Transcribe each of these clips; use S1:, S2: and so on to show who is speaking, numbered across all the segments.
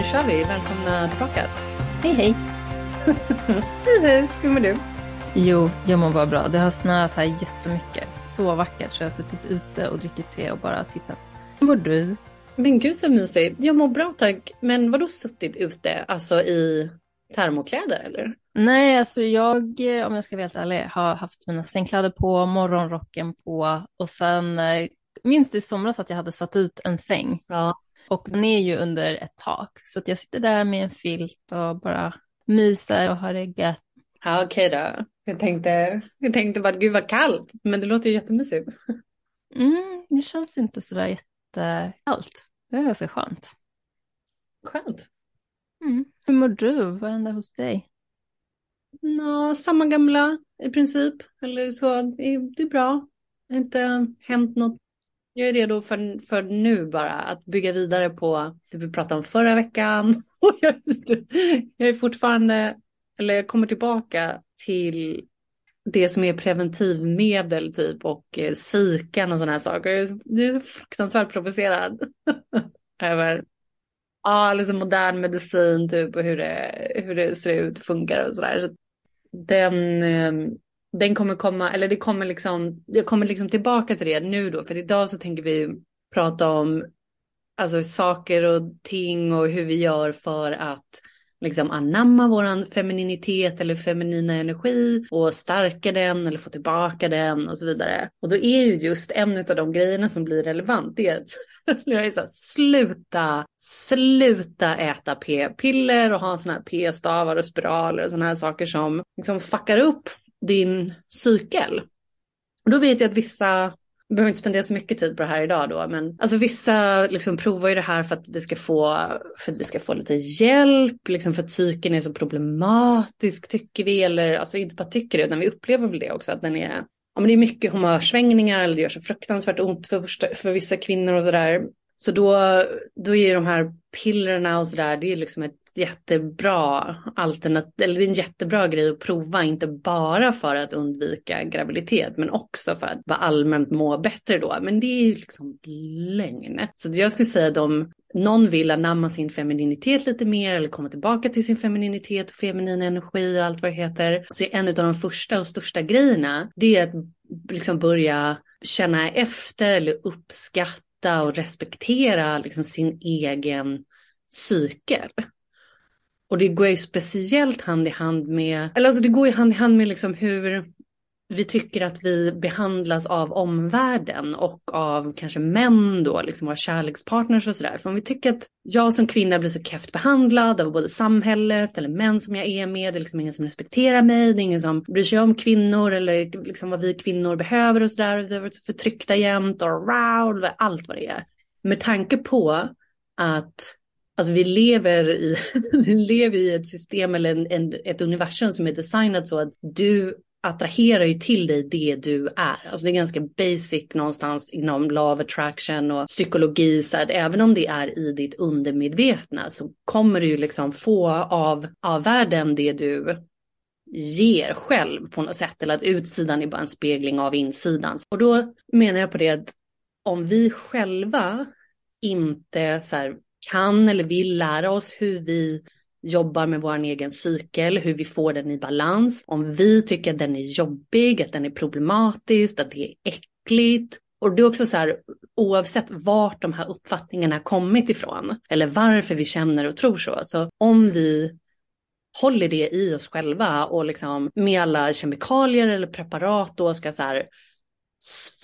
S1: Nu kör vi. Välkomna tillbaka.
S2: Hej hej!
S1: hej, hej. Hur mår du?
S2: Jo, jag mår bara bra. Det har snöat här jättemycket. Så vackert så jag har suttit ute och druckit te och bara tittat. Hur mår du?
S1: Men gud så mysigt. Jag mår bra tack. Men vadå suttit ute? Alltså i termokläder eller?
S2: Nej, alltså jag, om jag ska vara helt ärlig, har haft mina sängkläder på, morgonrocken på och sen eh, minns du i somras att jag hade satt ut en säng?
S1: Ja.
S2: Och den är ju under ett tak. Så att jag sitter där med en filt och bara myser och har det gött.
S1: Ja, okej okay då. Jag tänkte, jag tänkte bara att gud vad kallt. Men det låter ju jättemysigt.
S2: Mm, det känns inte sådär jättekallt. Det är ganska skönt.
S1: Skönt.
S2: Mm. Hur mår du? Vad händer hos dig?
S1: Nå, samma gamla i princip. Eller så. Det är bra. Det har inte hänt något jag är redo för, för nu bara att bygga vidare på det vi pratade om förra veckan. jag är fortfarande, eller jag kommer tillbaka till det som är preventivmedel typ och eh, psyken och sådana här saker. Jag är så fruktansvärt provocerad över ja, liksom modern medicin typ och hur det, hur det ser ut, funkar och sådär. Så den, eh, den kommer komma, eller det kommer liksom, jag kommer liksom tillbaka till det nu då, för idag så tänker vi prata om alltså saker och ting och hur vi gör för att liksom anamma våran femininitet eller feminina energi och stärka den eller få tillbaka den och så vidare. Och då är ju just en av de grejerna som blir relevant det är att jag är så här, sluta, sluta äta p-piller och ha sådana här p-stavar och spiraler och sådana här saker som liksom fuckar upp din cykel. Och då vet jag att vissa, vi behöver inte spendera så mycket tid på det här idag då, men alltså vissa liksom provar ju det här för att vi ska få, för att vi ska få lite hjälp, liksom för att cykeln är så problematisk tycker vi, eller alltså inte bara tycker det, utan vi upplever väl det också, att den är, ja men det är mycket humörsvängningar, eller det gör så fruktansvärt ont för, för vissa kvinnor och sådär. Så då, då är de här pillerna och sådär, det är liksom ett jättebra alternativ, eller det är en jättebra grej att prova, inte bara för att undvika graviditet, men också för att bara allmänt må bättre då. Men det är ju liksom lögn. Så jag skulle säga att om någon vill anamma sin femininitet lite mer eller komma tillbaka till sin femininitet och feminin energi och allt vad det heter. Så är en av de första och största grejerna, det är att liksom börja känna efter eller uppskatta och respektera liksom sin egen cykel. Och det går ju speciellt hand i hand med, eller alltså det går ju hand i hand med liksom hur vi tycker att vi behandlas av omvärlden och av kanske män då, liksom våra kärlekspartners och sådär. För om vi tycker att jag som kvinna blir så keft behandlad av både samhället eller män som jag är med, det är liksom ingen som respekterar mig, det är ingen som bryr sig om kvinnor eller liksom vad vi kvinnor behöver och sådär. Vi har varit så förtryckta jämt och allt vad det är. Med tanke på att Alltså vi lever i, vi lever i ett system eller en, en, ett universum som är designat så att du attraherar ju till dig det du är. Alltså det är ganska basic någonstans inom law of attraction och psykologi. Så att även om det är i ditt undermedvetna så kommer du ju liksom få av, av världen det du ger själv på något sätt. Eller att utsidan är bara en spegling av insidan. Och då menar jag på det att om vi själva inte så här kan eller vill lära oss hur vi jobbar med vår egen cykel, hur vi får den i balans. Om vi tycker att den är jobbig, att den är problematisk, att det är äckligt. Och det är också så här, oavsett vart de här uppfattningarna kommit ifrån, eller varför vi känner och tror så. Så om vi håller det i oss själva och liksom med alla kemikalier eller preparat då ska så här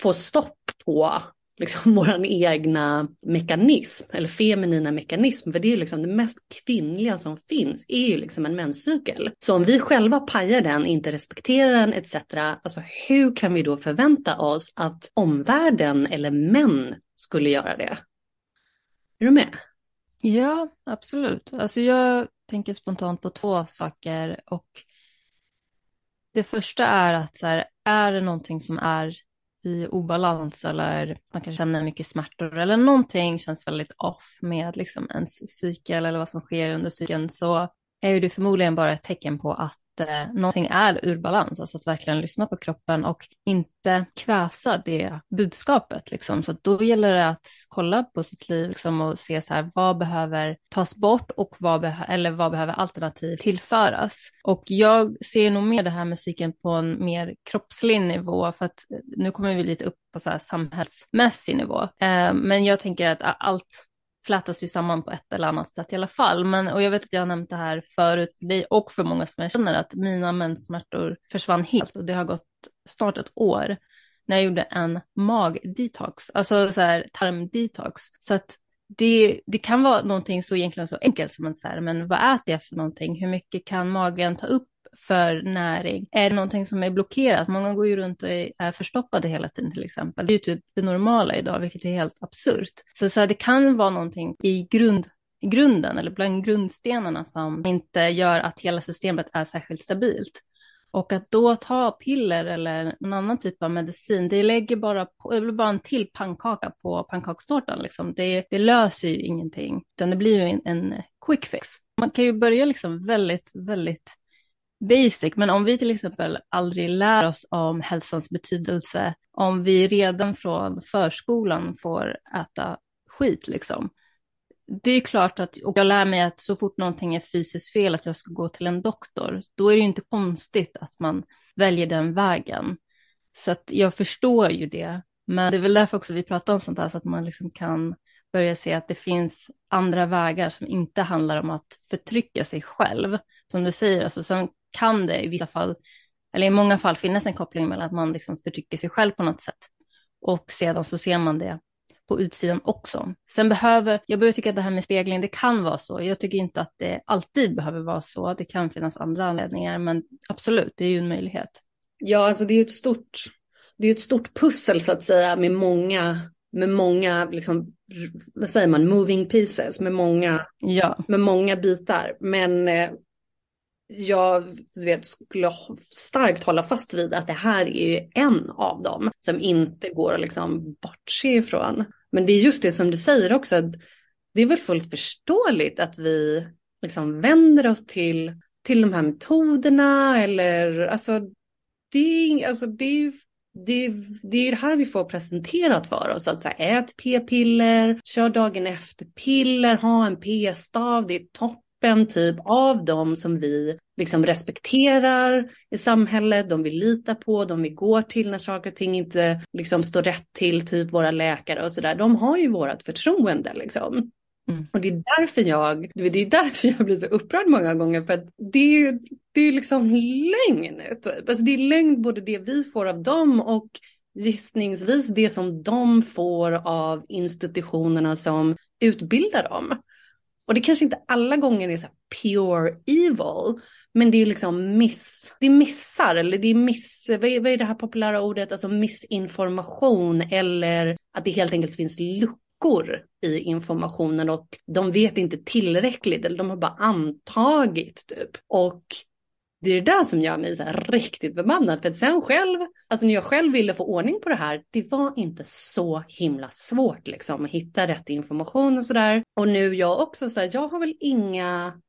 S1: få stopp på liksom våran egna mekanism, eller feminina mekanism, för det är liksom det mest kvinnliga som finns, är ju liksom en menscykel. Så om vi själva pajar den, inte respekterar den etc. Alltså hur kan vi då förvänta oss att omvärlden eller män skulle göra det? Är du med?
S2: Ja, absolut. Alltså jag tänker spontant på två saker och det första är att så här, är det någonting som är i obalans eller man kan känna mycket smärtor eller någonting känns väldigt off med liksom ens cykel eller vad som sker under cykeln så är ju det förmodligen bara ett tecken på att eh, någonting är ur balans, alltså att verkligen lyssna på kroppen och inte kväsa det budskapet. Liksom. Så då gäller det att kolla på sitt liv liksom, och se så här, vad behöver tas bort och vad, beh eller vad behöver alternativ tillföras. Och jag ser nog mer det här med psyken på en mer kroppslig nivå, för att eh, nu kommer vi lite upp på så här samhällsmässig nivå. Eh, men jag tänker att allt flätas ju samman på ett eller annat sätt i alla fall. Men, och jag vet att jag har nämnt det här förut för dig och för många som jag känner att mina menssmärtor försvann helt och det har gått snart ett år när jag gjorde en magdetox, alltså så här tarmdetox. Så att det, det kan vara någonting så egentligen så enkelt som att så här, men vad äter jag för någonting? Hur mycket kan magen ta upp för näring? Är det någonting som är blockerat? Många går ju runt och är förstoppade hela tiden till exempel. Det är ju typ det normala idag, vilket är helt absurt. Så, så här, det kan vara någonting i grund i grunden eller bland grundstenarna som inte gör att hela systemet är särskilt stabilt. Och att då ta piller eller en annan typ av medicin, det lägger bara, på, det blir bara en till pannkaka på pannkakstårtan. Liksom. Det, det löser ju ingenting, utan det blir ju en, en quick fix. Man kan ju börja liksom väldigt, väldigt basic, men om vi till exempel aldrig lär oss om hälsans betydelse, om vi redan från förskolan får äta skit liksom. Det är klart att, och jag lär mig att så fort någonting är fysiskt fel, att jag ska gå till en doktor, då är det ju inte konstigt att man väljer den vägen. Så att jag förstår ju det, men det är väl därför också vi pratar om sånt här, så att man liksom kan börja se att det finns andra vägar som inte handlar om att förtrycka sig själv. Som du säger, alltså, sen kan det i vissa fall, eller i många fall finnas en koppling mellan att man liksom förtrycker sig själv på något sätt. Och sedan så ser man det på utsidan också. Sen behöver, jag börjar tycka att det här med spegling, det kan vara så. Jag tycker inte att det alltid behöver vara så. Det kan finnas andra anledningar, men absolut, det är ju en möjlighet.
S1: Ja, alltså det är ett stort, det är ett stort pussel så att säga med många, med många, liksom, vad säger man, moving pieces, med många,
S2: ja.
S1: med många bitar. Men jag vet, skulle starkt hålla fast vid att det här är en av dem som inte går att liksom bortse ifrån. Men det är just det som du säger också, att det är väl fullt förståeligt att vi liksom vänder oss till, till de här metoderna eller alltså det, är, alltså det, det, det är det här vi får presenterat för oss. Att så här, ät p-piller, kör dagen efter-piller, ha en p-stav, det är topp toppen typ av dem som vi liksom respekterar i samhället, de vi litar på, de vi går till när saker och ting inte liksom står rätt till, typ våra läkare och sådär. De har ju vårat förtroende liksom. Mm. Och det är därför jag, det är därför jag blir så upprörd många gånger för att det är, det är liksom lögn. Typ. Alltså det är lögn både det vi får av dem och gissningsvis det som de får av institutionerna som utbildar dem. Och det kanske inte alla gånger är så pure evil, men det är liksom miss, det missar eller det är miss, vad är, vad är det här populära ordet, alltså missinformation eller att det helt enkelt finns luckor i informationen och de vet inte tillräckligt eller de har bara antagit typ. Och det är det där som gör mig så här riktigt förbannad. För att sen själv, alltså när jag själv ville få ordning på det här, det var inte så himla svårt liksom att hitta rätt information och sådär. Och nu jag också så här, jag har väl inga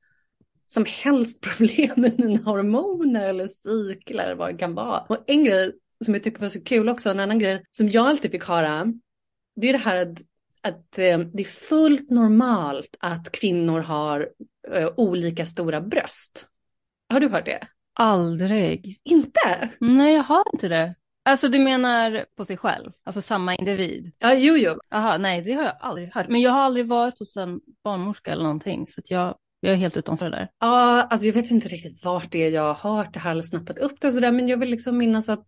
S1: som helst problem med mina hormoner eller cykler eller vad det kan vara. Och en grej som jag tycker var så kul också, en annan grej som jag alltid fick höra, det är det här att, att eh, det är fullt normalt att kvinnor har eh, olika stora bröst. Har du hört det?
S2: Aldrig.
S1: Inte?
S2: Nej, jag har inte det. Alltså du menar på sig själv, alltså samma individ?
S1: Ja, jo, jo.
S2: Jaha, nej, det har jag aldrig hört. Men jag har aldrig varit hos en barnmorska eller någonting, så jag, jag är helt utanför det där.
S1: Ja, alltså jag vet inte riktigt vart det är jag har hört det här eller snappat upp det sådär, men jag vill liksom minnas att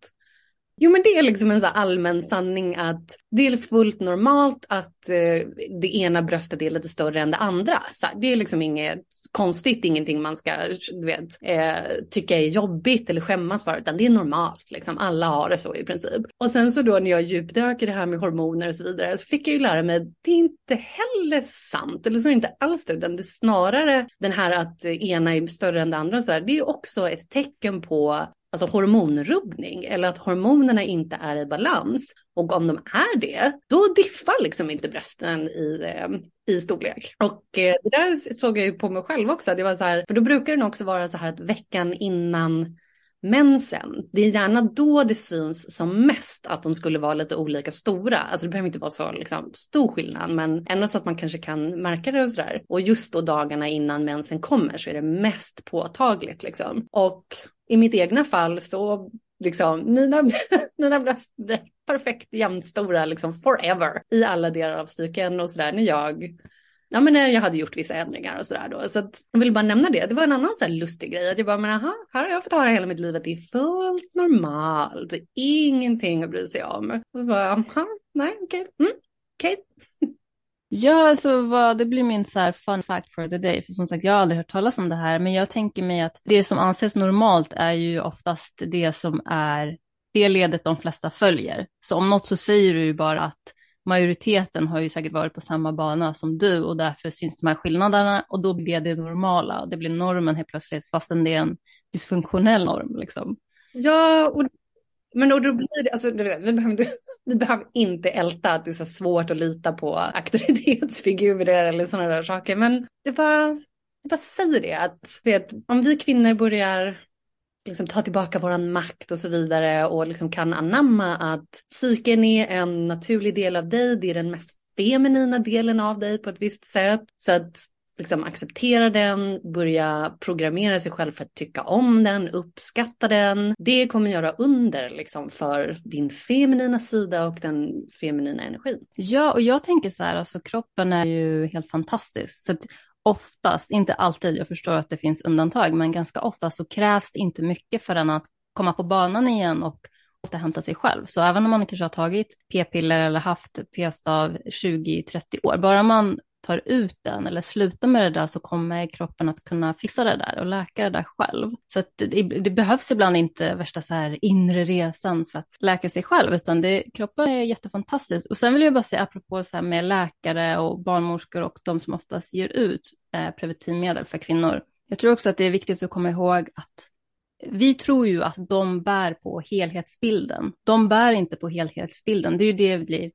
S1: Jo men det är liksom en så allmän sanning att det är fullt normalt att eh, det ena bröstet är lite större än det andra. Så här, det är liksom inget konstigt, ingenting man ska du vet, eh, tycka är jobbigt eller skämmas för, utan det är normalt. Liksom. Alla har det så i princip. Och sen så då när jag djupdök i det här med hormoner och så vidare så fick jag ju lära mig att det är inte heller sant, eller så är det inte alls det, utan det är snarare den här att ena är större än det andra. Så där, det är också ett tecken på alltså hormonrubbning eller att hormonerna inte är i balans. Och om de är det, då diffar liksom inte brösten i, eh, i storlek. Och eh, det där såg jag ju på mig själv också. Det var så här, för då brukar det också vara så här att veckan innan mensen, det är gärna då det syns som mest att de skulle vara lite olika stora. Alltså det behöver inte vara så liksom, stor skillnad, men ändå så att man kanske kan märka det och sådär. Och just då dagarna innan mensen kommer så är det mest påtagligt liksom. Och i mitt egna fall så liksom mina, mina bröst blir perfekt jämnstora liksom forever i alla delar av cykeln och sådär när jag ja, men när jag hade gjort vissa ändringar och sådär då. Så att, jag vill bara nämna det. Det var en annan så här lustig grej. Att jag bara, men aha, här har jag fått höra hela mitt liv att det är fullt normalt. Ingenting att bry sig om. Och så bara, aha, nej, okej, okay. mm, okej. Okay.
S2: Ja, alltså vad, det blir min så här fun fact for the day. För som sagt, jag har aldrig hört talas om det här. Men jag tänker mig att det som anses normalt är ju oftast det som är det ledet de flesta följer. Så om något så säger du ju bara att majoriteten har ju säkert varit på samma bana som du och därför syns de här skillnaderna och då blir det normala. Det blir normen helt plötsligt fastän det är en dysfunktionell norm. Liksom.
S1: Ja, och, men och då blir det, alltså, vi, behöver, vi behöver inte älta att det är så svårt att lita på auktoritetsfigurer eller sådana där saker. Men det bara, jag bara säger det att vet, om vi kvinnor börjar liksom ta tillbaka våran makt och så vidare och liksom kan anamma att psyken är en naturlig del av dig, det är den mest feminina delen av dig på ett visst sätt. Så att liksom acceptera den, börja programmera sig själv för att tycka om den, uppskatta den. Det kommer göra under liksom för din feminina sida och den feminina energin.
S2: Ja, och jag tänker så här, alltså kroppen är ju helt fantastisk. Så att oftast, inte alltid, jag förstår att det finns undantag, men ganska ofta så krävs det inte mycket för den att komma på banan igen och återhämta sig själv. Så även om man kanske har tagit p-piller eller haft p-stav 20-30 år, bara man tar ut den eller slutar med det där så kommer kroppen att kunna fixa det där och läka det där själv. Så det, det, behövs ibland inte värsta så här inre resan för att läka sig själv, utan det, kroppen är jättefantastisk. Och sen vill jag bara säga apropå så här med läkare och barnmorskor och de som oftast ger ut eh, preventivmedel för kvinnor. Jag tror också att det är viktigt att komma ihåg att vi tror ju att de bär på helhetsbilden. De bär inte på helhetsbilden. Det är ju det vi blir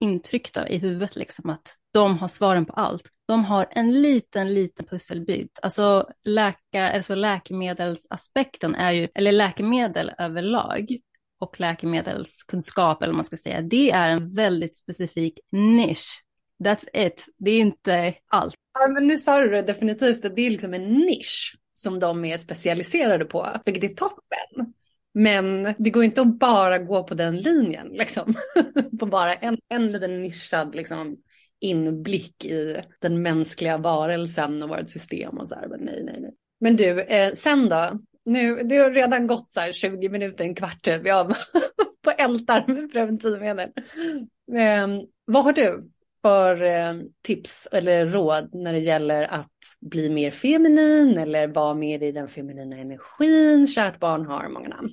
S2: intryckta i huvudet, liksom att de har svaren på allt. De har en liten, liten pusselbit. Alltså, läka, alltså läkemedelsaspekten är ju, eller läkemedel överlag och läkemedelskunskap, eller vad man ska säga, det är en väldigt specifik nisch. That's it. Det är inte allt.
S1: Ja, men nu sa du det definitivt, att det är liksom en nisch som de är specialiserade på, vilket är toppen. Men det går inte att bara gå på den linjen, liksom. på bara en, en liten nischad liksom, inblick i den mänskliga varelsen och vårt system och så här. Men nej, nej, nej. Men du, eh, sen då? Nu, det har redan gått så här 20 minuter, en kvart typ. Jag på ältar med preventivmedel. Eh, vad har du för eh, tips eller råd när det gäller att bli mer feminin eller vara mer i den feminina energin? Kärt barn har många namn.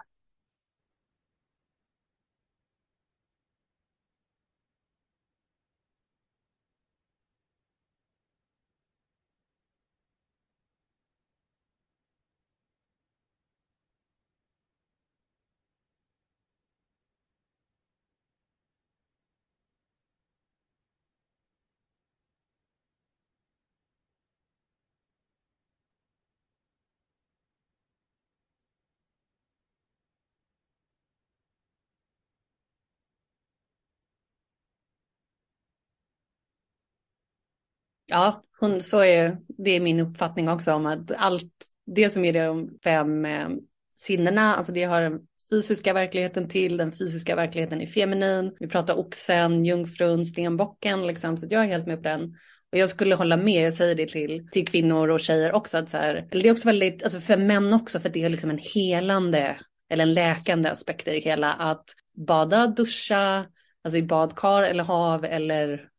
S1: Ja, hon, så är det är min uppfattning också om att allt det som är de fem eh, sinnena, alltså det har den fysiska verkligheten till, den fysiska verkligheten är feminin. Vi pratar oxen, jungfrun, stenbocken liksom, så jag är helt med på den. Och jag skulle hålla med, jag säger det till, till kvinnor och tjejer också, att så här, eller det är också väldigt, alltså för män också, för det är liksom en helande eller en läkande aspekt i det hela, att bada, duscha, alltså i badkar eller hav eller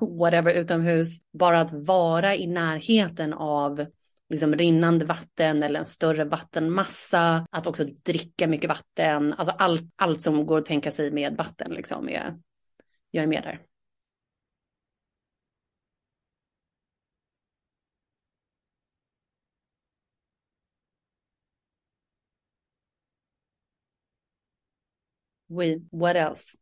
S1: whatever utomhus, bara att vara i närheten av liksom rinnande vatten eller en större vattenmassa, att också dricka mycket vatten, alltså allt, allt som går att tänka sig med vatten liksom, är, jag är med där. We, what else?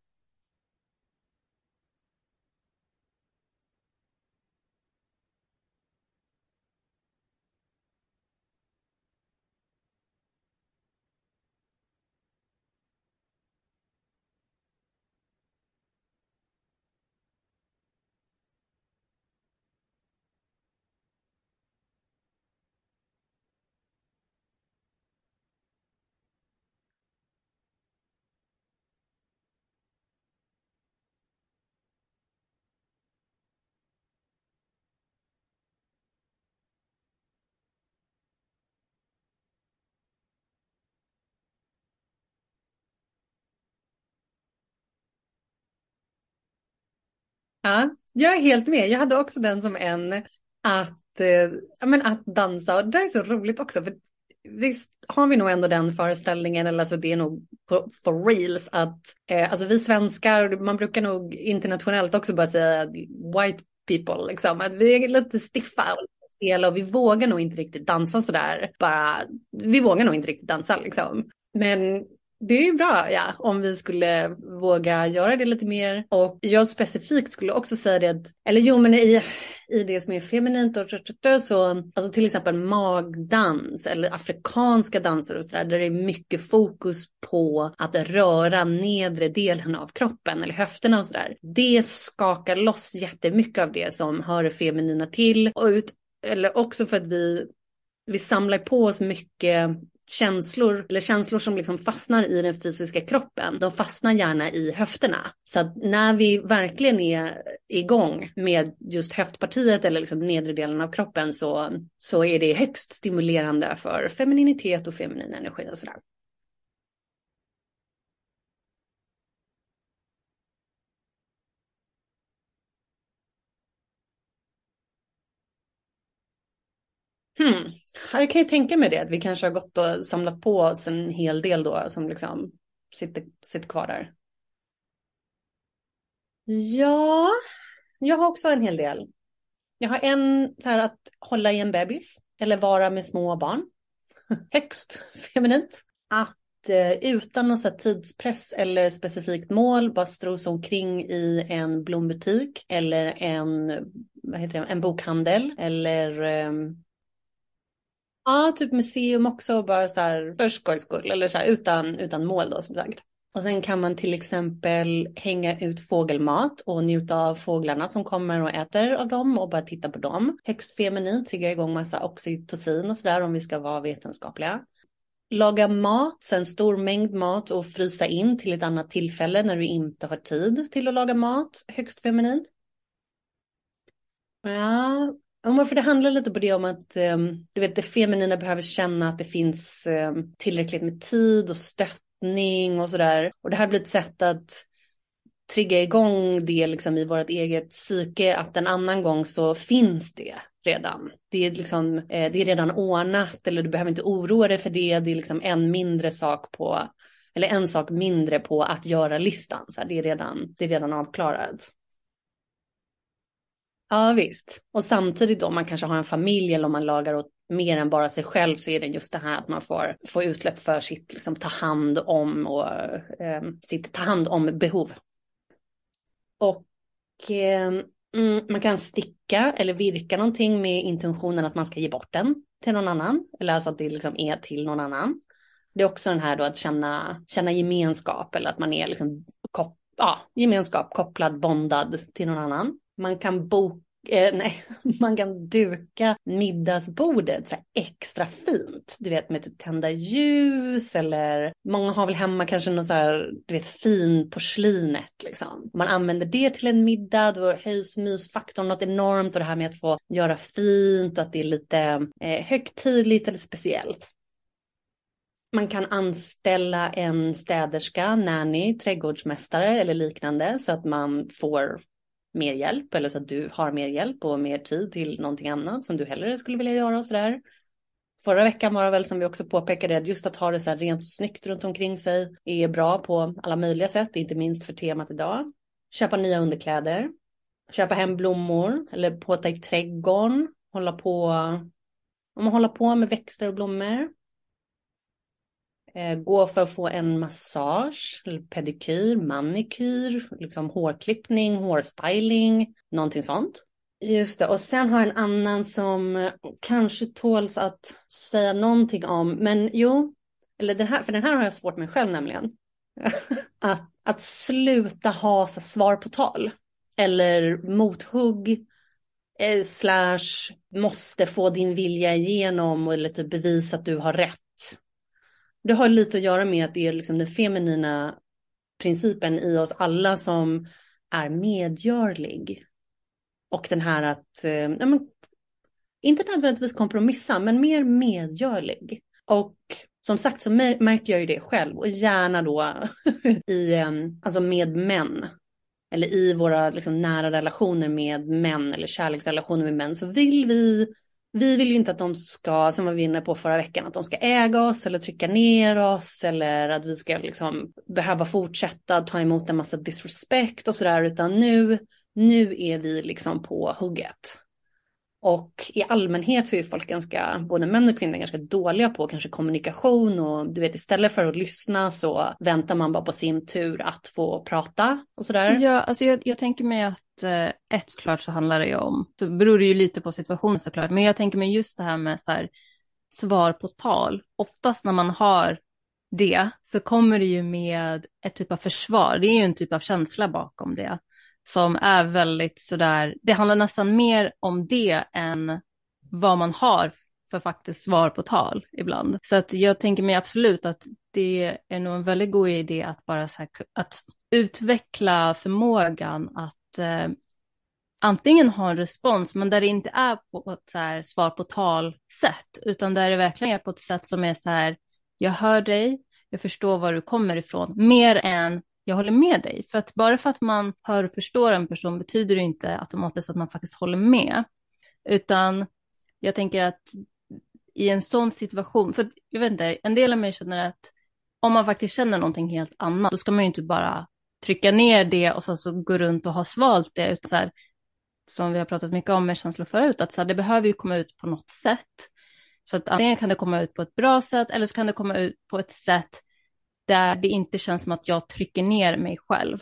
S1: Ja, jag är helt med. Jag hade också den som en att, eh, men att dansa. Och det där är så roligt också. För visst har vi nog ändå den föreställningen, eller alltså det är nog for reals, att eh, alltså vi svenskar, man brukar nog internationellt också bara säga white people, liksom, att vi är lite stiffa och stela och vi vågar nog inte riktigt dansa sådär, bara, vi vågar nog inte riktigt dansa liksom. Men det är bra, ja, om vi skulle våga göra det lite mer. Och jag specifikt skulle också säga det, eller jo, men i, i det som är feminint och så, alltså till exempel magdans eller afrikanska danser och sådär, där det är mycket fokus på att röra nedre delen av kroppen eller höfterna och sådär. Det skakar loss jättemycket av det som hör det feminina till och ut, eller också för att vi vi samlar på oss mycket känslor, eller känslor som liksom fastnar i den fysiska kroppen, de fastnar gärna i höfterna. Så att när vi verkligen är igång med just höftpartiet eller liksom nedre delen av kroppen så, så är det högst stimulerande för femininitet och feminin energi och sådär. Hmm. Jag kan ju tänka mig det, att vi kanske har gått och samlat på oss en hel del då som liksom sitter, sitter kvar där. Ja, jag har också en hel del. Jag har en så här att hålla i en bebis eller vara med små barn. Högst feminint. Att eh, utan någon så tidspress eller specifikt mål bara strosa omkring i en blombutik eller en, vad heter det, en bokhandel eller eh, Ja, typ museum också, bara så här för skojs skull, eller så här, utan, utan mål då som sagt. Och sen kan man till exempel hänga ut fågelmat och njuta av fåglarna som kommer och äter av dem och bara titta på dem. Högst feminin, triggar igång massa oxytocin och sådär om vi ska vara vetenskapliga. Laga mat, sen stor mängd mat och frysa in till ett annat tillfälle när du inte har tid till att laga mat. Högst feminin. Ja, Ja, för det handlar lite på det om att ehm, du vet, det feminina behöver känna att det finns ehm, tillräckligt med tid och stöttning och sådär. Och det här blir ett sätt att trigga igång det liksom i vårt eget psyke, att en annan gång så finns det redan. Det är, liksom, eh, det är redan ordnat eller du behöver inte oroa dig för det. Det är liksom en mindre sak på, eller en sak mindre på att göra-listan. Det, är redan, det är redan avklarat. Ja visst. Och samtidigt då man kanske har en familj eller om man lagar åt mer än bara sig själv så är det just det här att man får, får utsläpp för sitt liksom, ta hand om och eh, sitt ta hand om behov. Och eh, mm, man kan sticka eller virka någonting med intentionen att man ska ge bort den till någon annan. Eller alltså att det liksom är till någon annan. Det är också den här då att känna, känna gemenskap eller att man är liksom kop, ja, gemenskap kopplad, bondad till någon annan. Man kan boka eh, nej, man kan duka middagsbordet så extra fint. Du vet med typ tända ljus eller många har väl hemma kanske något så här, du vet fin porslinet liksom. Man använder det till en middag, då höjs mysfaktorn något enormt och det här med att få göra fint och att det är lite eh, högtidligt eller speciellt. Man kan anställa en städerska, nanny, trädgårdsmästare eller liknande så att man får mer hjälp eller så att du har mer hjälp och mer tid till någonting annat som du hellre skulle vilja göra och sådär. Förra veckan var det väl som vi också påpekade att just att ha det så här rent och snyggt runt omkring sig är bra på alla möjliga sätt, inte minst för temat idag. Köpa nya underkläder, köpa hem blommor eller påta i trädgården, hålla på, om man håller på med växter och blommor. Eh, gå för att få en massage, pedikyr, manikyr, liksom hårklippning, hårstyling, någonting sånt. Just det, och sen har jag en annan som eh, kanske tåls att säga någonting om, men jo, eller den här, för den här har jag svårt med själv nämligen. att, att sluta ha så svar på tal. Eller mothugg, eh, slash måste få din vilja igenom eller typ bevisa att du har rätt. Det har lite att göra med att det är liksom den feminina principen i oss alla som är medgörlig. Och den här att, eh, ja, men, inte nödvändigtvis kompromissa, men mer medgörlig. Och som sagt så märker jag ju det själv och gärna då i, alltså med män. Eller i våra liksom, nära relationer med män eller kärleksrelationer med män så vill vi vi vill ju inte att de ska, som var vi inne på förra veckan, att de ska äga oss eller trycka ner oss eller att vi ska liksom behöva fortsätta ta emot en massa disrespect och sådär, utan nu, nu är vi liksom på hugget. Och i allmänhet så är folk ganska, både män och kvinnor, ganska dåliga på kanske kommunikation och du vet istället för att lyssna så väntar man bara på sin tur att få prata och sådär.
S2: Ja, alltså jag, jag tänker mig att eh, ett såklart så handlar det ju om, så beror det ju lite på situationen såklart, men jag tänker mig just det här med så här, svar på tal. Oftast när man har det så kommer det ju med ett typ av försvar. Det är ju en typ av känsla bakom det som är väldigt sådär, det handlar nästan mer om det än vad man har för faktiskt svar på tal ibland. Så att jag tänker mig absolut att det är nog en väldigt god idé att bara så här, att utveckla förmågan att eh, antingen ha en respons, men där det inte är på ett så här, svar på tal sätt, utan där det verkligen är på ett sätt som är så här, jag hör dig, jag förstår var du kommer ifrån, mer än jag håller med dig. För att bara för att man hör och förstår en person betyder det inte automatiskt att man faktiskt håller med. Utan jag tänker att i en sån situation, för jag vet inte, en del av mig känner att om man faktiskt känner någonting helt annat, då ska man ju inte bara trycka ner det och sen så gå runt och ha svalt det, utan så här, som vi har pratat mycket om med känslor förut, att så här, det behöver ju komma ut på något sätt. Så att antingen kan det komma ut på ett bra sätt eller så kan det komma ut på ett sätt där det inte känns som att jag trycker ner mig själv.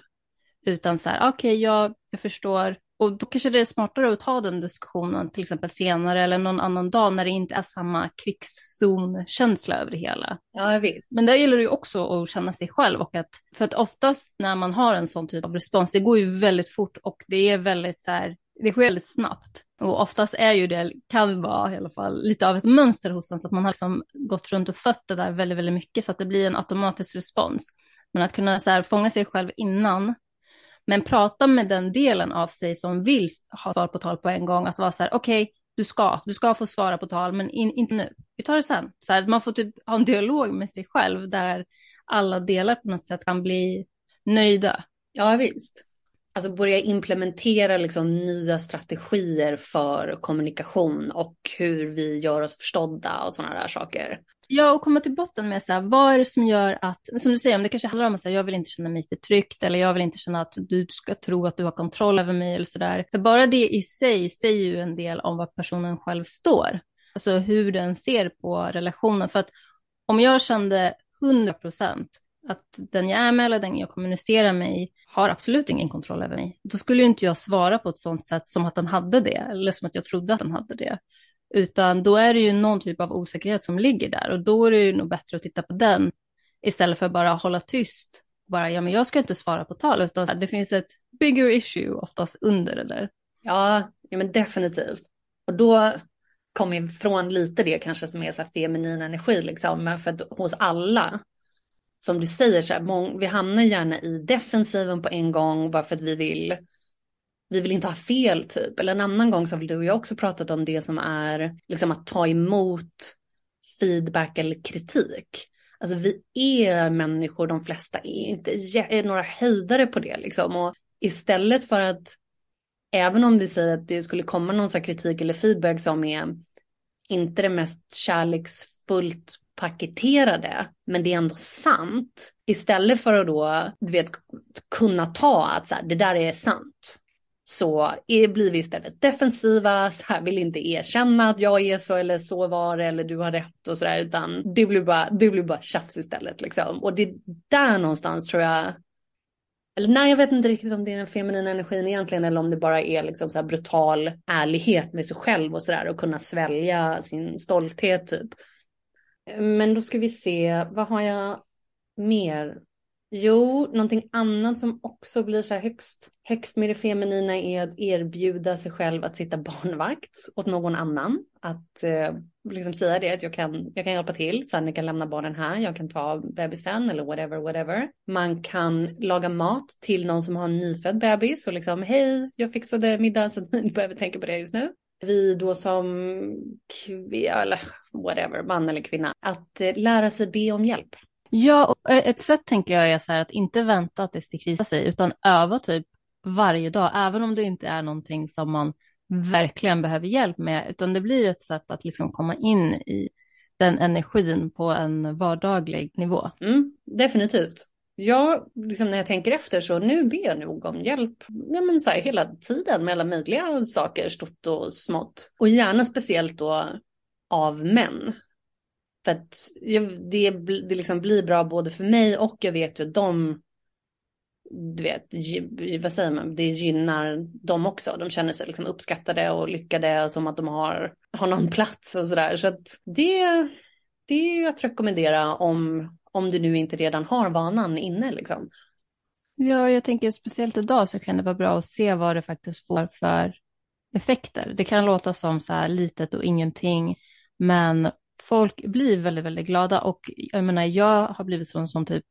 S2: Utan så här, okej, okay, jag, jag förstår. Och då kanske det är smartare att ta den diskussionen till exempel senare eller någon annan dag när det inte är samma krigszonkänsla över det hela.
S1: Ja, jag vet.
S2: Men där gäller det ju också att känna sig själv och att, för att oftast när man har en sån typ av respons, det går ju väldigt fort och det är väldigt så här, det sker väldigt snabbt. Och oftast är ju det, kan vara i alla fall, lite av ett mönster hos en, så att man har liksom gått runt och fött det där väldigt, väldigt mycket, så att det blir en automatisk respons. Men att kunna så här, fånga sig själv innan, men prata med den delen av sig som vill ha svar på tal på en gång, att vara så här, okej, okay, du ska, du ska få svara på tal, men in, inte nu, vi tar det sen. Så här, man får typ ha en dialog med sig själv, där alla delar på något sätt kan bli nöjda.
S1: Ja, visst alltså börja implementera liksom nya strategier för kommunikation och hur vi gör oss förstådda och sådana där saker.
S2: Ja, och komma till botten med så här, vad är det som gör att, som du säger, om det kanske handlar om att jag vill inte känna mig förtryckt eller jag vill inte känna att du ska tro att du har kontroll över mig eller sådär. För bara det i sig säger ju en del om vad personen själv står. Alltså hur den ser på relationen. För att om jag kände 100 procent att den jag är med eller den jag kommunicerar med har absolut ingen kontroll över mig. Då skulle ju inte jag svara på ett sånt sätt som att den hade det, eller som att jag trodde att den hade det. Utan då är det ju någon typ av osäkerhet som ligger där och då är det ju nog bättre att titta på den istället för bara hålla tyst. Bara, ja men jag ska inte svara på tal, utan det finns ett bigger issue oftast under det där.
S1: Ja, ja men definitivt. Och då kommer ifrån lite det kanske som är så här feminin energi liksom. Men för att hos alla, som du säger, så här, vi hamnar gärna i defensiven på en gång bara för att vi vill vi vill inte ha fel typ. Eller en annan gång så har väl du och jag också pratat om det som är liksom att ta emot feedback eller kritik. Alltså vi är människor, de flesta är inte är några höjdare på det liksom. Och istället för att, även om vi säger att det skulle komma någon sån kritik eller feedback som är inte det mest fullt paketerade, men det är ändå sant. Istället för att då, du vet, kunna ta att så här, det där är sant så blir vi istället defensiva, så här, vill inte erkänna att jag är så eller så var det eller du har rätt och sådär utan det blir bara, det blir bara tjafs istället liksom. Och det är där någonstans tror jag, eller nej jag vet inte riktigt om det är den feminina energin egentligen eller om det bara är liksom så här brutal ärlighet med sig själv och sådär och kunna svälja sin stolthet typ. Men då ska vi se, vad har jag mer Jo, någonting annat som också blir så här högst, högst med det feminina är att erbjuda sig själv att sitta barnvakt åt någon annan. Att eh, liksom säga det att jag kan, jag kan hjälpa till, Sanni kan lämna barnen här, jag kan ta bebisen eller whatever, whatever. Man kan laga mat till någon som har en nyfödd bebis och liksom hej, jag fixade middag så ni behöver tänka på det just nu vi då som eller whatever, man eller kvinna, att eh, lära sig be om hjälp.
S2: Ja, och ett sätt tänker jag är så här att inte vänta att det ska krisa sig, utan öva typ varje dag, även om det inte är någonting som man verkligen behöver hjälp med, utan det blir ett sätt att liksom komma in i den energin på en vardaglig nivå.
S1: Mm, definitivt. Jag, liksom när jag tänker efter så nu ber jag nog om hjälp ja, men så här, hela tiden med alla möjliga saker, stort och smått. Och gärna speciellt då av män. För att det, det liksom blir bra både för mig och jag vet ju att de, du vet, vad säger man, det gynnar dem också. De känner sig liksom uppskattade och lyckade och som att de har, har någon plats och sådär. Så att det, det är ju att rekommendera om, om du nu inte redan har vanan inne liksom.
S2: Ja, jag tänker speciellt idag så kan det vara bra att se vad det faktiskt får för effekter. Det kan låta som så här litet och ingenting, men folk blir väldigt, väldigt glada och jag menar, jag har blivit sån som typ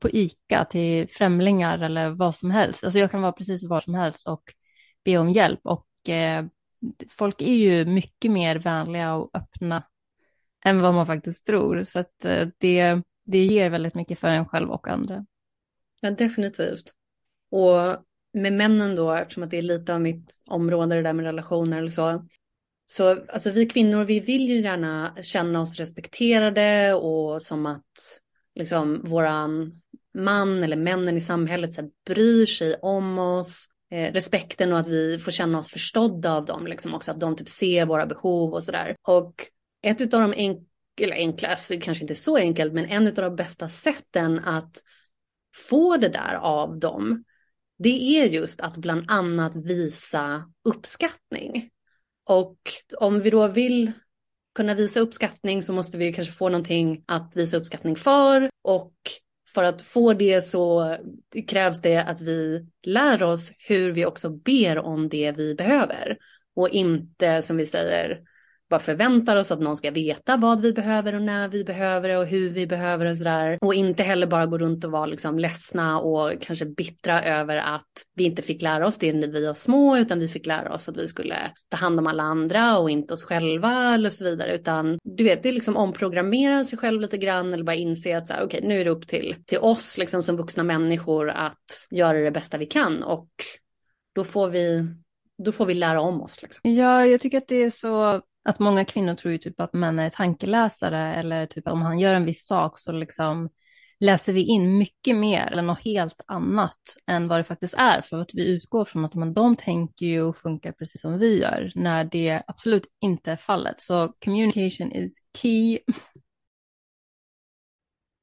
S2: på ICA till främlingar eller vad som helst. Alltså jag kan vara precis var som helst och be om hjälp och eh, folk är ju mycket mer vänliga och öppna än vad man faktiskt tror. Så att eh, det, det ger väldigt mycket för en själv och andra.
S1: Ja, definitivt. Och med männen då, eftersom att det är lite av mitt område det där med relationer eller så, så alltså, vi kvinnor, vi vill ju gärna känna oss respekterade och som att liksom våran man eller männen i samhället så här, bryr sig om oss. Eh, respekten och att vi får känna oss förstådda av dem, liksom också att de typ ser våra behov och sådär. Och ett av de eller eller alltså det kanske inte så enkelt, men en av de bästa sätten att få det där av dem, det är just att bland annat visa uppskattning. Och om vi då vill kunna visa uppskattning så måste vi kanske få någonting att visa uppskattning för. Och för att få det så krävs det att vi lär oss hur vi också ber om det vi behöver. Och inte som vi säger bara förväntar oss att någon ska veta vad vi behöver och när vi behöver det och hur vi behöver och sådär. Och inte heller bara gå runt och vara liksom ledsna och kanske bittra över att vi inte fick lära oss det när vi var små utan vi fick lära oss att vi skulle ta hand om alla andra och inte oss själva eller så vidare. Utan du vet, det är liksom omprogrammera sig själv lite grann eller bara inse att så här, okay, nu är det upp till, till oss liksom som vuxna människor att göra det bästa vi kan och då får vi då får vi lära om oss. Liksom.
S2: Ja, jag tycker att det är så att många kvinnor tror ju typ att män är tankeläsare eller typ om han gör en viss sak så liksom läser vi in mycket mer eller något helt annat än vad det faktiskt är för att vi utgår från att men, de tänker ju och funkar precis som vi gör när det absolut inte är fallet. Så communication is key.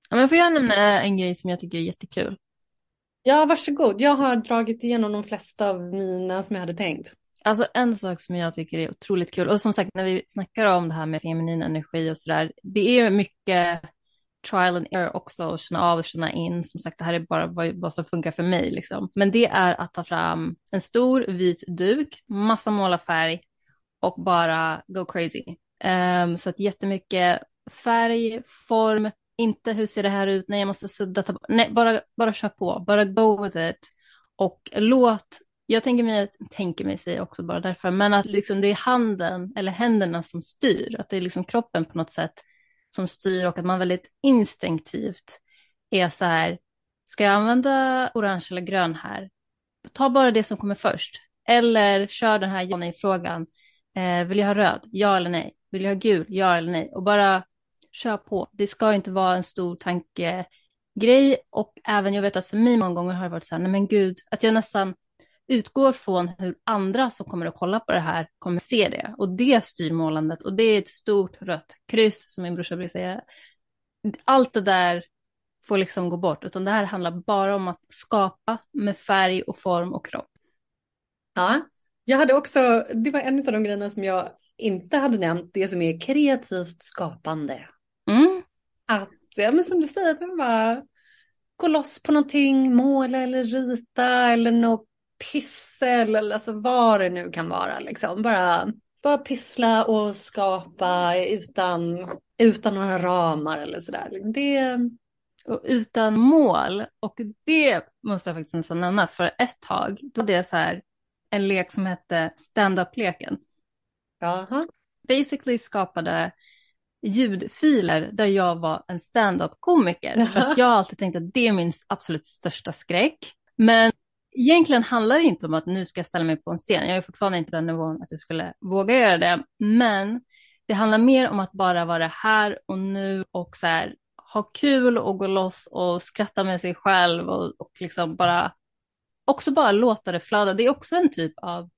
S2: Ja, men får jag nämna en grej som jag tycker är jättekul?
S1: Ja, varsågod. Jag har dragit igenom de flesta av mina som jag hade tänkt.
S2: Alltså en sak som jag tycker är otroligt kul och som sagt när vi snackar om det här med feminin energi och sådär, det är mycket trial and error också och känna av och känna in. Som sagt, det här är bara vad, vad som funkar för mig. Liksom. Men det är att ta fram en stor vit duk, massa målarfärg och bara go crazy. Um, så att jättemycket färg, form, inte hur ser det här ut, nej jag måste sudda, ta, nej bara, bara kör på, bara go with it. Och låt, jag tänker mig, tänker mig säga också bara därför, men att liksom det är handen eller händerna som styr, att det är liksom kroppen på något sätt som styr och att man väldigt instinktivt är så här, ska jag använda orange eller grön här? Ta bara det som kommer först. Eller kör den här ja nej-frågan. Eh, vill jag ha röd? Ja eller nej? Vill jag ha gul? Ja eller nej? Och bara kör på. Det ska inte vara en stor tankegrej. Och även jag vet att för mig många gånger har det varit så här, nej men gud, att jag nästan utgår från hur andra som kommer att kolla på det här kommer se det. Och det styr målandet. Och det är ett stort rött kryss, som min brorsa brukar säga. Allt det där får liksom gå bort, utan det här handlar bara om att skapa med färg och form och kropp.
S1: Ja, jag hade också, det var en av de grejerna som jag inte hade nämnt, det som är kreativt skapande.
S2: Mm.
S1: Att, ja men som du säger, att man bara gå loss på någonting, måla eller rita eller något pyssel eller alltså vad det nu kan vara liksom. Bara, bara pyssla och skapa utan, utan några ramar eller sådär. Det...
S2: Och utan mål. Och det måste jag faktiskt nästan nämna. För ett tag, då det så här en lek som hette stand-up-leken.
S1: Jaha.
S2: Basically skapade ljudfiler där jag var en stand-up-komiker. För att jag har alltid tänkt att det är min absolut största skräck. Men egentligen handlar det inte om att nu ska jag ställa mig på en scen. Jag är fortfarande inte den nivån att jag skulle våga göra det. Men det handlar mer om att bara vara här och nu och så här, ha kul och gå loss och skratta med sig själv och, och liksom bara också bara låta det flöda. Det är också en typ av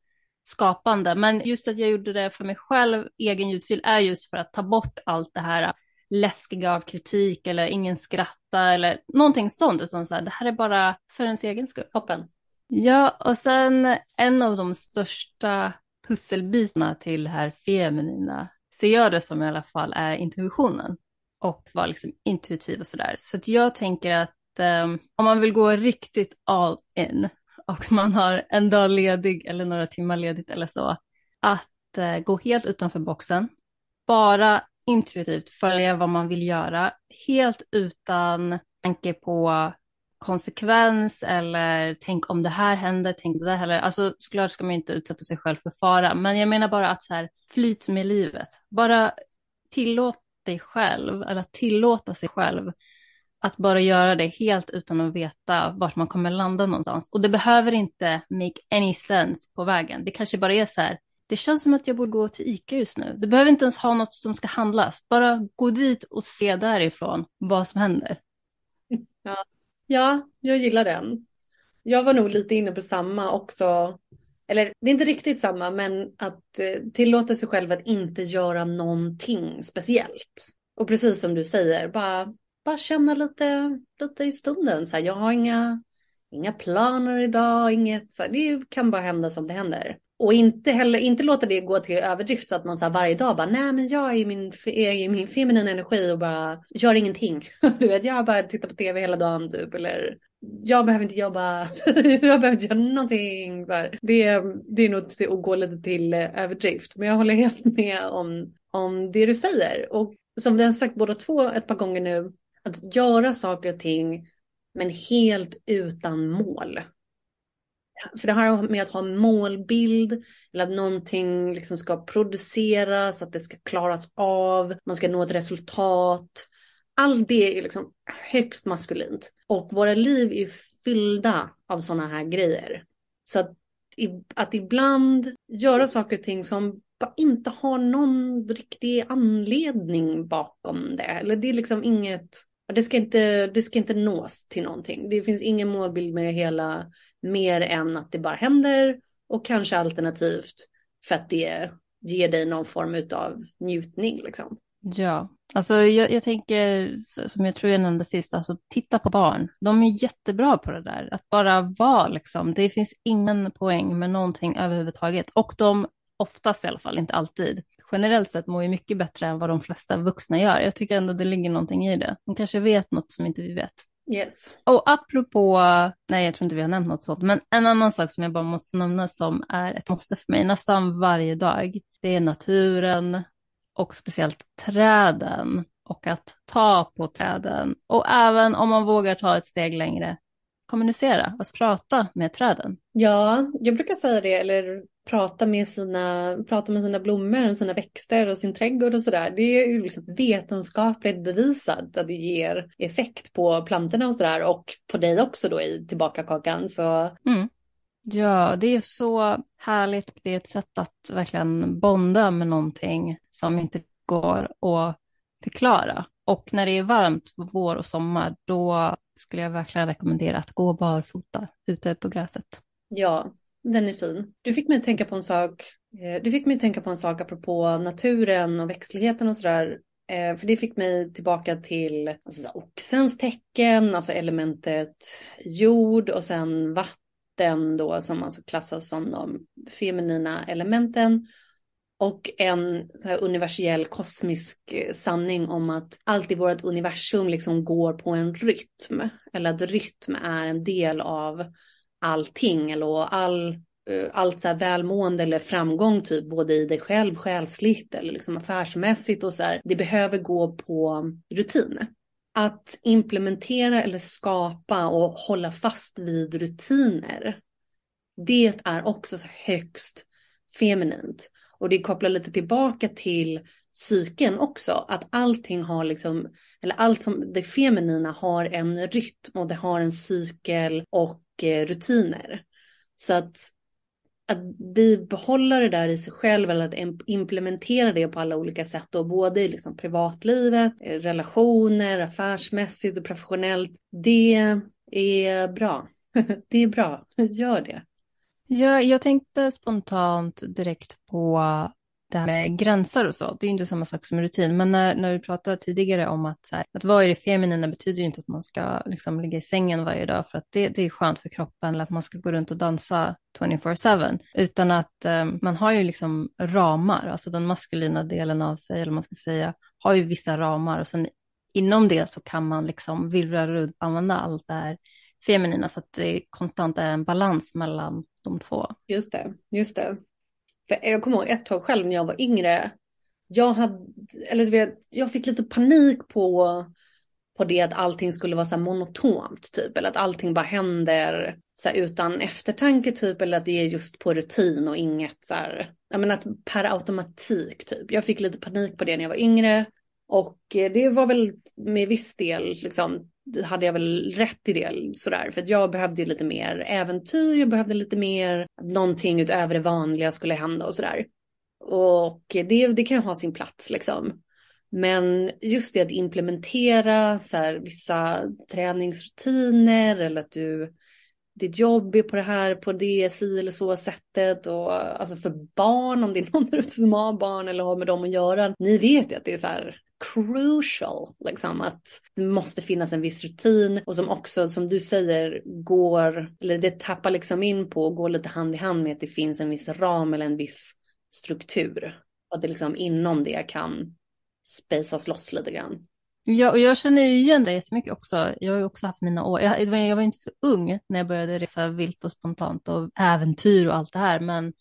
S2: skapande. Men just att jag gjorde det för mig själv, egen ljudfil, är just för att ta bort allt det här läskiga av kritik eller ingen skratta eller någonting sånt, utan så här, det här är bara för ens egen skull.
S1: Toppen.
S2: Ja, och sen en av de största pusselbitarna till det här feminina ser jag det som i alla fall är intuitionen och vara liksom intuitiv och sådär. Så att jag tänker att um, om man vill gå riktigt all in och man har en dag ledig eller några timmar ledigt eller så, att uh, gå helt utanför boxen, bara intuitivt följa vad man vill göra, helt utan tanke på konsekvens eller tänk om det här händer, tänk det där heller. Alltså såklart ska man inte utsätta sig själv för fara, men jag menar bara att så här, flyt med livet. Bara tillåt dig själv, eller tillåta sig själv att bara göra det helt utan att veta vart man kommer landa någonstans. Och det behöver inte make any sense på vägen. Det kanske bara är så här, det känns som att jag borde gå till ICA just nu. Du behöver inte ens ha något som ska handlas. Bara gå dit och se därifrån vad som händer.
S1: Ja, ja jag gillar den. Jag var nog lite inne på samma också. Eller det är inte riktigt samma, men att eh, tillåta sig själv att inte göra någonting speciellt. Och precis som du säger, bara, bara känna lite, lite i stunden. Så här, jag har inga, inga planer idag, inget, så här, det kan bara hända som det händer. Och inte heller, inte låta det gå till överdrift så att man så varje dag bara, nej men jag är i min, är i min feminina energi och bara gör ingenting. Du vet, jag bara tittar på tv hela dagen typ, eller jag behöver inte jobba, jag behöver inte göra någonting. Det, det är nog att gå lite till eh, överdrift. Men jag håller helt med om, om det du säger. Och som vi har sagt båda två ett par gånger nu, att göra saker och ting men helt utan mål. För det här med att ha en målbild eller att någonting liksom ska produceras, att det ska klaras av, man ska nå ett resultat. Allt det är liksom högst maskulint. Och våra liv är fyllda av sådana här grejer. Så att, att ibland göra saker och ting som inte har någon riktig anledning bakom det. Eller det är liksom inget, det ska inte, det ska inte nås till någonting. Det finns ingen målbild med det hela mer än att det bara händer och kanske alternativt för att det ger dig någon form av njutning. Liksom.
S2: Ja, alltså jag, jag, tänker som jag tror jag nämnde sist, alltså titta på barn. De är jättebra på det där, att bara vara liksom. Det finns ingen poäng med någonting överhuvudtaget och de oftast i alla fall, inte alltid, generellt sett mår ju mycket bättre än vad de flesta vuxna gör. Jag tycker ändå det ligger någonting i det. De kanske vet något som inte vi vet.
S1: Yes.
S2: Och apropå, nej jag tror inte vi har nämnt något sånt, men en annan sak som jag bara måste nämna som är ett måste för mig nästan varje dag, det är naturen och speciellt träden och att ta på träden. Och även om man vågar ta ett steg längre, kommunicera, alltså prata med träden.
S1: Ja, jag brukar säga det, eller prata med sina, prata med sina blommor, sina växter och sin trädgård och sådär. Det är ju liksom vetenskapligt bevisat att det ger effekt på plantorna och sådär och på dig också då i tillbakakakan. Så...
S2: Mm. Ja, det är så härligt. Det är ett sätt att verkligen bonda med någonting som inte går att förklara. Och när det är varmt på vår och sommar, då skulle jag verkligen rekommendera att gå barfota ute på gräset.
S1: Ja, den är fin. Du fick mig att tänka på en sak. Eh, du fick mig att tänka på en sak apropå naturen och växtligheten och sådär. Eh, för det fick mig tillbaka till alltså, oxens tecken, alltså elementet jord och sen vatten då som alltså klassas som de feminina elementen. Och en så här universell kosmisk eh, sanning om att allt i vårt universum liksom går på en rytm. Eller att rytm är en del av allting eller all, eh, allt så här välmående eller framgång typ både i dig själv själsligt eller liksom affärsmässigt och så här. Det behöver gå på rutin. Att implementera eller skapa och hålla fast vid rutiner. Det är också så högst feminint. Och det kopplar lite tillbaka till psyken också, att allting har liksom, eller allt som det feminina har en rytm och det har en cykel och eh, rutiner. Så att, att bibehålla det där i sig själv eller att implementera det på alla olika sätt och både i liksom privatlivet, eh, relationer, affärsmässigt och professionellt. Det är bra. det är bra, gör det.
S2: Jag, jag tänkte spontant direkt på det här med gränser och så. Det är ju inte samma sak som rutin, men när, när vi pratade tidigare om att, så här, att vara i det feminina betyder ju inte att man ska liksom, ligga i sängen varje dag för att det, det är skönt för kroppen eller att man ska gå runt och dansa 24-7, utan att eh, man har ju liksom ramar, alltså den maskulina delen av sig, eller man ska säga, har ju vissa ramar och sen inom det så kan man liksom virra runt, använda allt det här feminina så att det konstant är en balans mellan de två.
S1: Just det, just det. För jag kommer ihåg ett tag själv när jag var yngre. Jag hade, eller du vet, jag fick lite panik på, på det att allting skulle vara så här monotont typ. Eller att allting bara händer så här, utan eftertanke typ. Eller att det är just på rutin och inget så här, jag menar att per automatik typ. Jag fick lite panik på det när jag var yngre. Och eh, det var väl med viss del liksom hade jag väl rätt i det sådär. För att jag behövde ju lite mer äventyr, jag behövde lite mer någonting utöver det vanliga skulle hända och sådär. Och det, det kan ha sin plats liksom. Men just det att implementera så här, vissa träningsrutiner eller att du ditt jobb är på det här, på det, si eller så sättet och alltså för barn, om det är någon där ute som har barn eller har med dem att göra. Ni vet ju att det är så här crucial, liksom att det måste finnas en viss rutin och som också, som du säger, går, eller det tappar liksom in på och går lite hand i hand med att det finns en viss ram eller en viss struktur. Och att det liksom inom det kan spejsas loss lite grann.
S2: Ja, och jag känner ju igen det jättemycket också. Jag har ju också haft mina år. Jag, jag var inte så ung när jag började resa vilt och spontant och äventyr och allt det här, men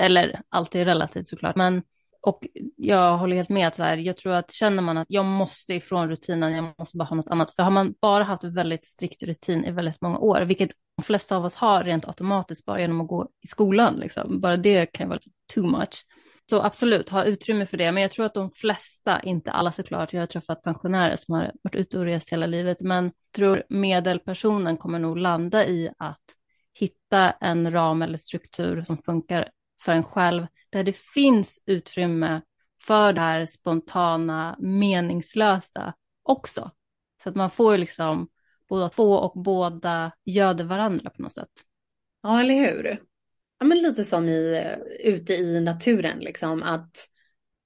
S2: eller allt är relativt såklart, men och jag håller helt med, så här, jag tror att känner man att jag måste ifrån rutinen, jag måste bara ha något annat. För har man bara haft väldigt strikt rutin i väldigt många år, vilket de flesta av oss har rent automatiskt bara genom att gå i skolan, liksom. bara det kan ju vara too much. Så absolut, ha utrymme för det. Men jag tror att de flesta, inte alla såklart, jag har träffat pensionärer som har varit ute och rest hela livet, men tror medelpersonen kommer nog landa i att hitta en ram eller struktur som funkar för en själv, där det finns utrymme för det här spontana, meningslösa också. Så att man får liksom båda två och båda göder varandra på något sätt.
S1: Ja, eller hur? Ja, men lite som i, eh, ute i naturen, liksom att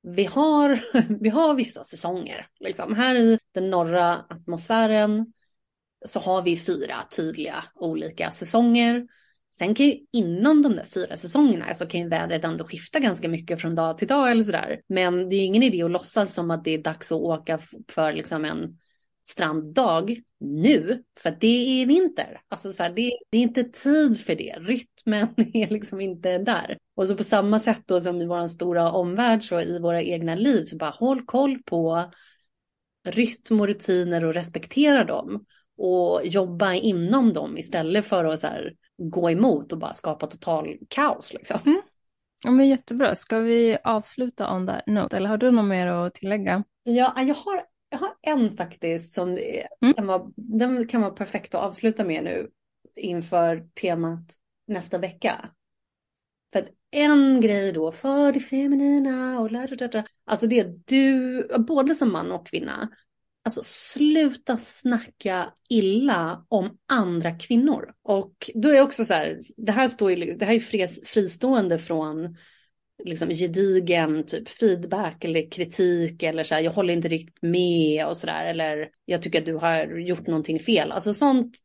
S1: vi har, vi har vissa säsonger. Liksom. Här i den norra atmosfären så har vi fyra tydliga olika säsonger Sen kan ju inom de där fyra säsongerna så kan ju vädret ändå skifta ganska mycket från dag till dag eller sådär. Men det är ju ingen idé att låtsas som att det är dags att åka för liksom en stranddag nu, för det är vinter. Alltså så här, det, det, är inte tid för det. Rytmen är liksom inte där. Och så på samma sätt då som i vår stora omvärld så i våra egna liv så bara håll koll på rytm och rutiner och respektera dem och jobba inom dem istället för att så här, gå emot och bara skapa total kaos. Liksom.
S2: Mm. Ja, men jättebra. Ska vi avsluta on that note? Eller har du något mer att tillägga?
S1: Ja, jag har, jag har en faktiskt som mm. kan vara, den kan vara perfekt att avsluta med nu inför temat nästa vecka. För att en grej då för det feminina och la, Alltså det du, både som man och kvinna, Alltså sluta snacka illa om andra kvinnor. Och då är också så här, det här, står ju, det här är fristående från liksom gedigen typ feedback eller kritik eller så här, jag håller inte riktigt med och så där eller jag tycker att du har gjort någonting fel. Alltså sånt,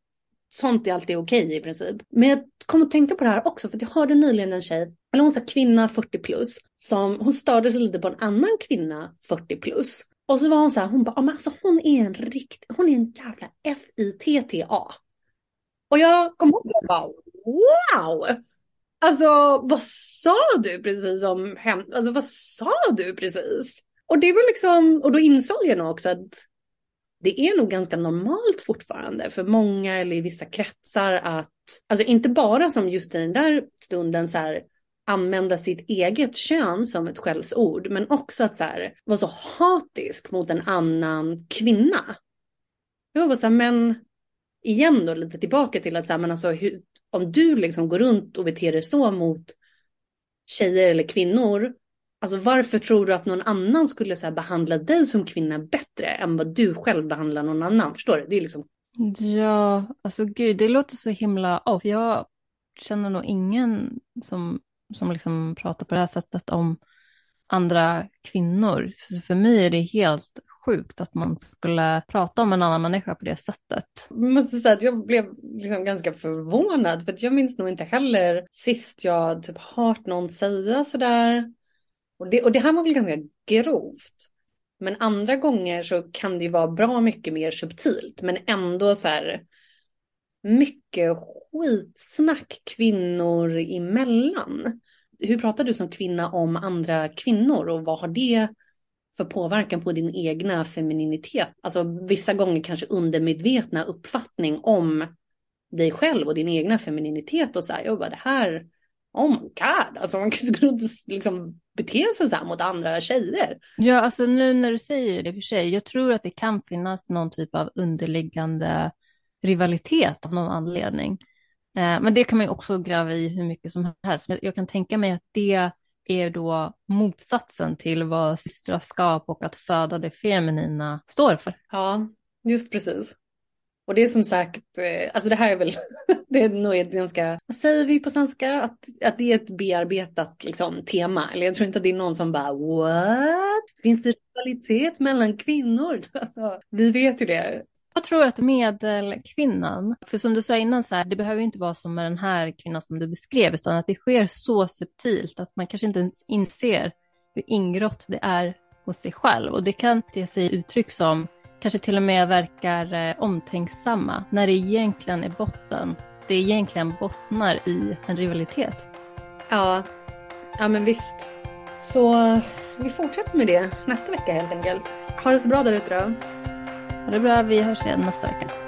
S1: sånt är alltid okej okay, i princip. Men jag kom att tänka på det här också för att jag hörde nyligen en tjej, eller hon sa kvinna 40 plus, som hon störde sig lite på en annan kvinna 40 plus. Och så var hon så här, hon bara, ah, men alltså hon är en rikt, hon är en jävla F-I-T-T-A. Och jag kom ihåg det bara, wow! Alltså vad sa du precis om hem, alltså vad sa du precis? Och det var liksom, och då insåg jag nog också att det är nog ganska normalt fortfarande för många eller i vissa kretsar att, alltså inte bara som just i den där stunden så här, använda sitt eget kön som ett skällsord, men också att så här, vara så hatisk mot en annan kvinna. Jag var bara så här, men igen då lite tillbaka till att så här, men alltså, hur, om du liksom går runt och beter dig så mot tjejer eller kvinnor, alltså varför tror du att någon annan skulle så här, behandla dig som kvinna bättre än vad du själv behandlar någon annan? Förstår du? Det är liksom...
S2: Ja, alltså gud, det låter så himla off. Jag känner nog ingen som som liksom pratar på det här sättet om andra kvinnor. För, för mig är det helt sjukt att man skulle prata om en annan människa på det sättet.
S1: Jag måste säga att jag blev liksom ganska förvånad för jag minns nog inte heller sist jag typ hört någon säga sådär. Och det, och det här var väl ganska grovt. Men andra gånger så kan det ju vara bra mycket mer subtilt men ändå så här mycket skitsnack kvinnor emellan. Hur pratar du som kvinna om andra kvinnor och vad har det för påverkan på din egna femininitet? Alltså vissa gånger kanske undermedvetna uppfattning om dig själv och din egna femininitet och så här, jag bara det här, oh my god, alltså man kan inte liksom bete sig så här mot andra tjejer.
S2: Ja, alltså nu när du säger det för sig, jag tror att det kan finnas någon typ av underliggande rivalitet av någon anledning. Eh, men det kan man ju också gräva i hur mycket som helst. Jag kan tänka mig att det är då motsatsen till vad systraskap och att föda det feminina står för.
S1: Ja, just precis. Och det är som sagt, eh, alltså det här är väl, det är nog ett ganska, vad säger vi på svenska? Att, att det är ett bearbetat liksom, tema. Eller jag tror inte att det är någon som bara, what? Finns det rivalitet mellan kvinnor? Alltså, vi vet ju det.
S2: Jag tror att medelkvinnan, för som du sa innan, så här, det behöver inte vara som med den här kvinnan som du beskrev, utan att det sker så subtilt att man kanske inte ens inser hur ingrott det är hos sig själv. Och det kan ge sig uttryck som kanske till och med verkar eh, omtänksamma, när det egentligen är botten. Det egentligen bottnar i en rivalitet.
S1: Ja, ja men visst. Så vi fortsätter med det nästa vecka helt enkelt. Ha det så bra där ute då.
S2: Ha det bra, vi hörs igen nästa vecka.